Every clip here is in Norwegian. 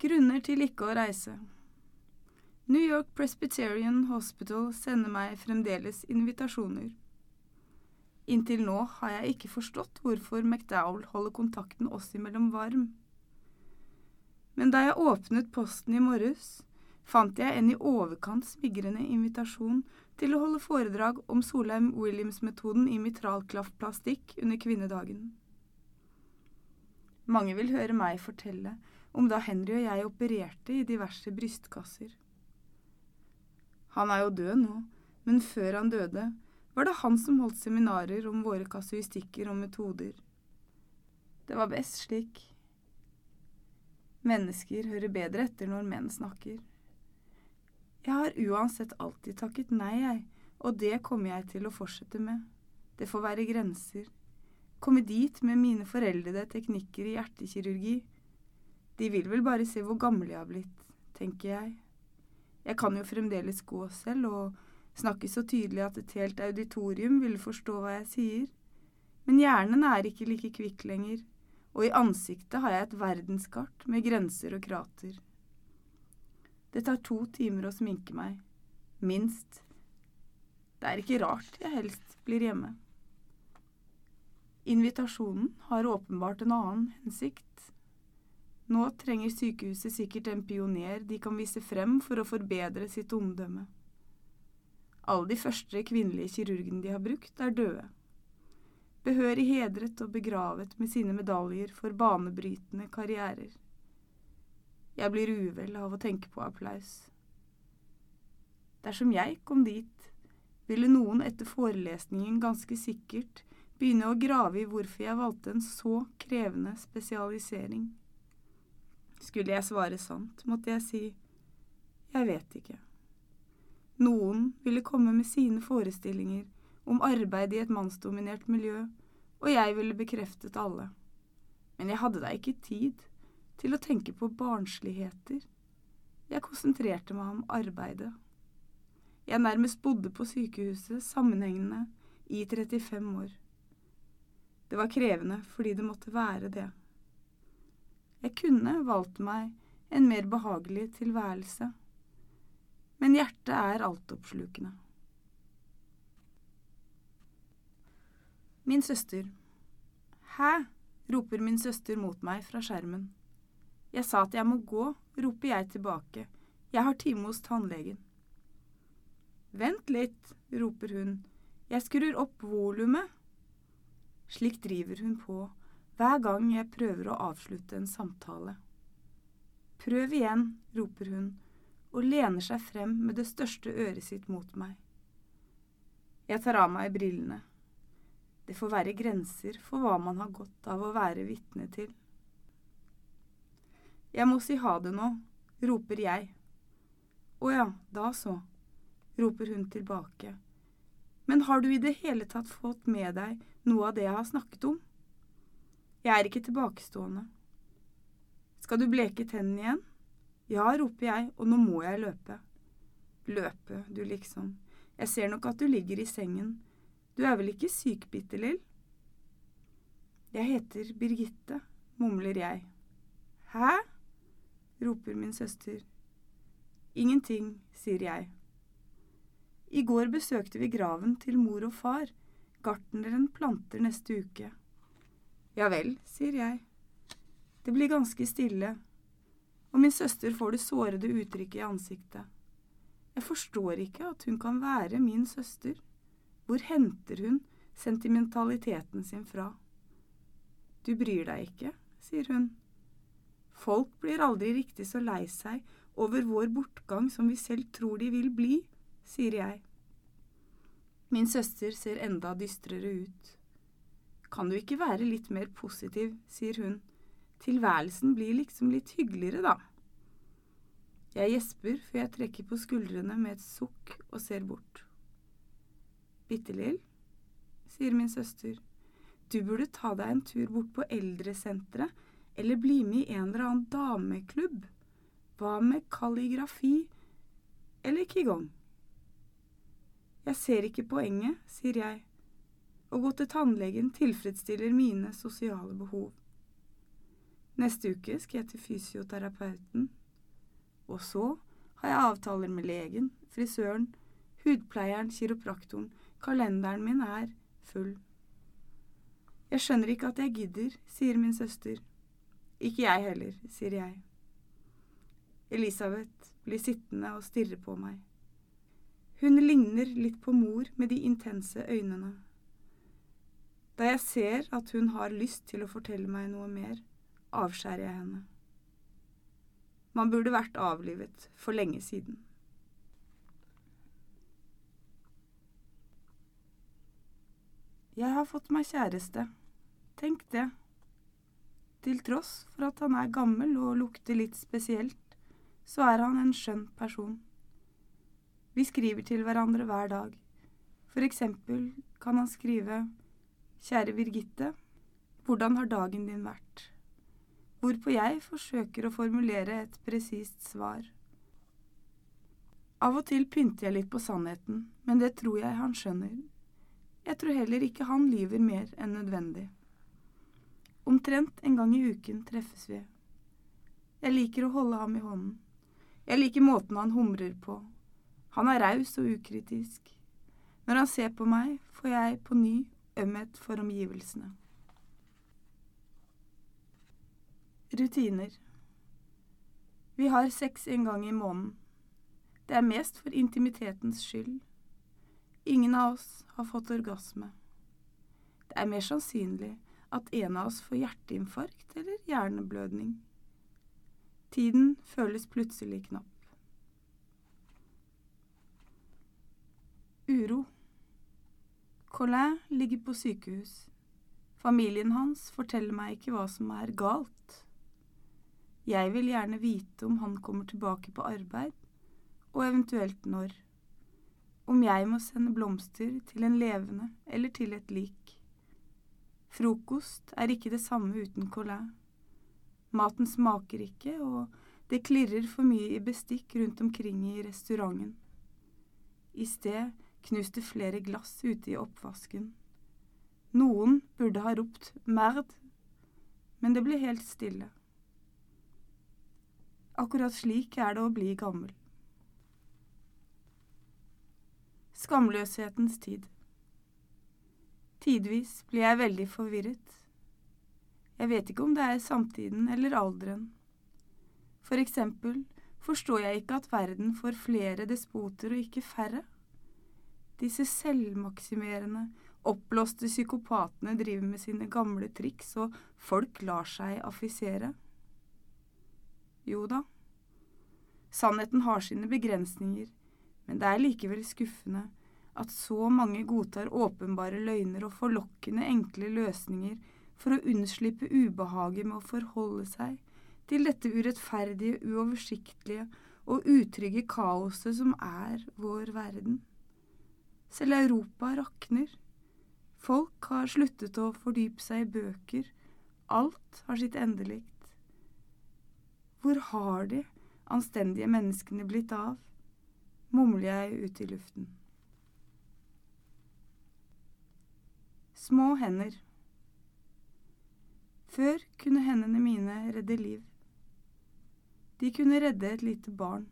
Grunner til ikke å reise. New York Presbyterian Hospital sender meg fremdeles invitasjoner. Inntil nå har jeg ikke forstått hvorfor McDowell holder kontakten oss imellom varm. Men da jeg åpnet posten i morges, fant jeg en i overkant smigrende invitasjon til å holde foredrag om Solheim Williams-metoden i mitralklaffplastikk under kvinnedagen. Mange vil høre meg fortelle om da Henry og jeg opererte i diverse brystkasser. Han er jo død nå, men før han døde, var det han som holdt seminarer om våre kasuistikker og metoder. Det var best slik. Mennesker hører bedre etter når menn snakker. Jeg har uansett alltid takket nei, jeg, og det kommer jeg til å fortsette med. Det får være grenser. Komme dit med mine foreldede teknikker i hjertekirurgi. De vil vel bare se hvor gammel jeg har blitt, tenker jeg. Jeg kan jo fremdeles gå selv og snakke så tydelig at et helt auditorium ville forstå hva jeg sier. Men hjernen er ikke like kvikk lenger, og i ansiktet har jeg et verdenskart med grenser og krater. Det tar to timer å sminke meg. Minst. Det er ikke rart jeg helst blir hjemme. Invitasjonen har åpenbart en annen hensikt. Nå trenger sykehuset sikkert en pioner de kan vise frem for å forbedre sitt omdømme. Alle de første kvinnelige kirurgene de har brukt, er døde. Behørig hedret og begravet med sine medaljer for banebrytende karrierer. Jeg blir uvel av å tenke på applaus. Dersom jeg kom dit, ville noen etter forelesningen ganske sikkert begynne å grave i hvorfor jeg valgte en så krevende spesialisering. Skulle jeg svare sant, måtte jeg si jeg vet ikke. Noen ville komme med sine forestillinger om arbeid i et mannsdominert miljø, og jeg ville bekreftet alle. Men jeg hadde da ikke tid til å tenke på barnsligheter. Jeg konsentrerte meg om arbeidet. Jeg nærmest bodde på sykehuset sammenhengende i 35 år. Det var krevende fordi det måtte være det. Jeg kunne valgt meg en mer behagelig tilværelse, men hjertet er altoppslukende. Min søster. Hæ? roper min søster mot meg fra skjermen. Jeg sa at jeg må gå, roper jeg tilbake. Jeg har time hos tannlegen. Vent litt, roper hun. Jeg skrur opp volumet. Slik driver hun på hver gang jeg prøver å avslutte en samtale. Prøv igjen, roper hun og lener seg frem med det største øret sitt mot meg. Jeg tar av meg brillene. Det får være grenser for hva man har godt av å være vitne til. Jeg må si ha det nå, roper jeg. Å ja, da så, roper hun tilbake. Men har du i det hele tatt fått med deg noe av det jeg har snakket om? Jeg er ikke tilbakestående. Skal du bleke tennene igjen? Ja, roper jeg, og nå må jeg løpe. Løpe, du liksom. Jeg ser nok at du ligger i sengen. Du er vel ikke syk, Bitte-Lill? Jeg heter Birgitte, mumler jeg. Hæ? roper min søster. Ingenting, sier jeg. I går besøkte vi graven til mor og far. Gartneren planter neste uke. Ja vel, sier jeg. Det blir ganske stille, og min søster får det sårede uttrykket i ansiktet. Jeg forstår ikke at hun kan være min søster. Hvor henter hun sentimentaliteten sin fra? Du bryr deg ikke, sier hun. Folk blir aldri riktig så lei seg over vår bortgang som vi selv tror de vil bli, sier jeg. Min søster ser enda dystrere ut. Kan du ikke være litt mer positiv, sier hun. Tilværelsen blir liksom litt hyggeligere, da. Jeg gjesper før jeg trekker på skuldrene med et sukk og ser bort. Bitte-Lill, sier min søster, du burde ta deg en tur bort på eldresenteret eller bli med i en eller annen dameklubb. Hva med kalligrafi eller qigong? Jeg ser ikke poenget, sier jeg. Å gå til tannlegen tilfredsstiller mine sosiale behov. Neste uke skal jeg til fysioterapeuten. Og så har jeg avtaler med legen, frisøren, hudpleieren, kiropraktoren. Kalenderen min er full. Jeg skjønner ikke at jeg gidder, sier min søster. Ikke jeg heller, sier jeg. Elisabeth blir sittende og stirre på meg. Hun ligner litt på mor med de intense øynene. Da jeg ser at hun har lyst til å fortelle meg noe mer, avskjærer jeg henne. Man burde vært avlivet for lenge siden. Jeg har fått meg kjæreste. Tenk det. Til tross for at han er gammel og lukter litt spesielt, så er han en skjønn person. Vi skriver til hverandre hver dag. For eksempel kan han skrive Kjære Birgitte, hvordan har dagen din vært? Hvorpå jeg forsøker å formulere et presist svar. Av og til pynter jeg litt på sannheten, men det tror jeg han skjønner. Jeg tror heller ikke han lyver mer enn nødvendig. Omtrent en gang i uken treffes vi. Jeg liker å holde ham i hånden. Jeg liker måten han humrer på. Han er raus og ukritisk. Når han ser på meg, får jeg på ny ømhet for omgivelsene. Rutiner Vi har sex en gang i måneden. Det er mest for intimitetens skyld. Ingen av oss har fått orgasme. Det er mer sannsynlig at en av oss får hjerteinfarkt eller hjerneblødning. Tiden føles plutselig knapp. Uro. Colin ligger på sykehus. Familien hans forteller meg ikke hva som er galt. Jeg vil gjerne vite om han kommer tilbake på arbeid, og eventuelt når. Om jeg må sende blomster til en levende eller til et lik. Frokost er ikke det samme uten Colin. Maten smaker ikke, og det klirrer for mye i bestikk rundt omkring i restauranten. I sted knuste flere glass ute i oppvasken. Noen burde ha ropt merd, men det ble helt stille. Akkurat slik er det å bli gammel. Skamløshetens tid. Tidvis blir jeg veldig forvirret. Jeg vet ikke om det er samtiden eller alderen. For eksempel forstår jeg ikke at verden får flere despoter og ikke færre. Disse selvmaksimerende, oppblåste psykopatene driver med sine gamle triks, og folk lar seg affisere. Jo da, sannheten har sine begrensninger, men det er likevel skuffende at så mange godtar åpenbare løgner og forlokkende enkle løsninger for å unnslippe ubehaget med å forholde seg til dette urettferdige, uoversiktlige og utrygge kaoset som er vår verden. Selv Europa rakner. Folk har sluttet å fordype seg i bøker. Alt har sitt endelikt. Hvor har de anstendige menneskene blitt av? mumler jeg ut i luften. Små hender. Før kunne hendene mine redde liv. De kunne redde et lite barn.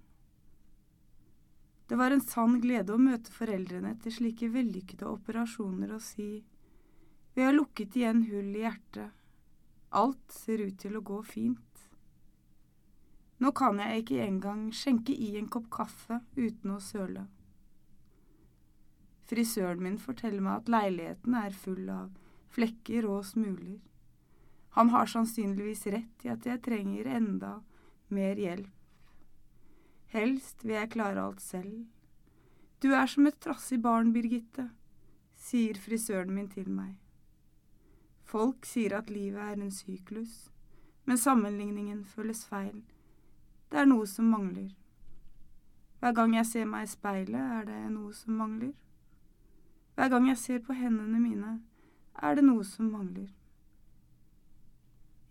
Det var en sann glede å møte foreldrene etter slike vellykkede operasjoner og si Vi har lukket igjen hull i hjertet. Alt ser ut til å gå fint. Nå kan jeg ikke engang skjenke i en kopp kaffe uten å søle. Frisøren min forteller meg at leiligheten er full av flekker og smuler. Han har sannsynligvis rett i at jeg trenger enda mer hjelp. Helst vil jeg klare alt selv. Du er som et trassig barn, Birgitte, sier frisøren min til meg. Folk sier at livet er en syklus, men sammenligningen føles feil. Det er noe som mangler. Hver gang jeg ser meg i speilet, er det noe som mangler. Hver gang jeg ser på hendene mine, er det noe som mangler.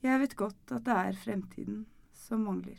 Jeg vet godt at det er fremtiden som mangler.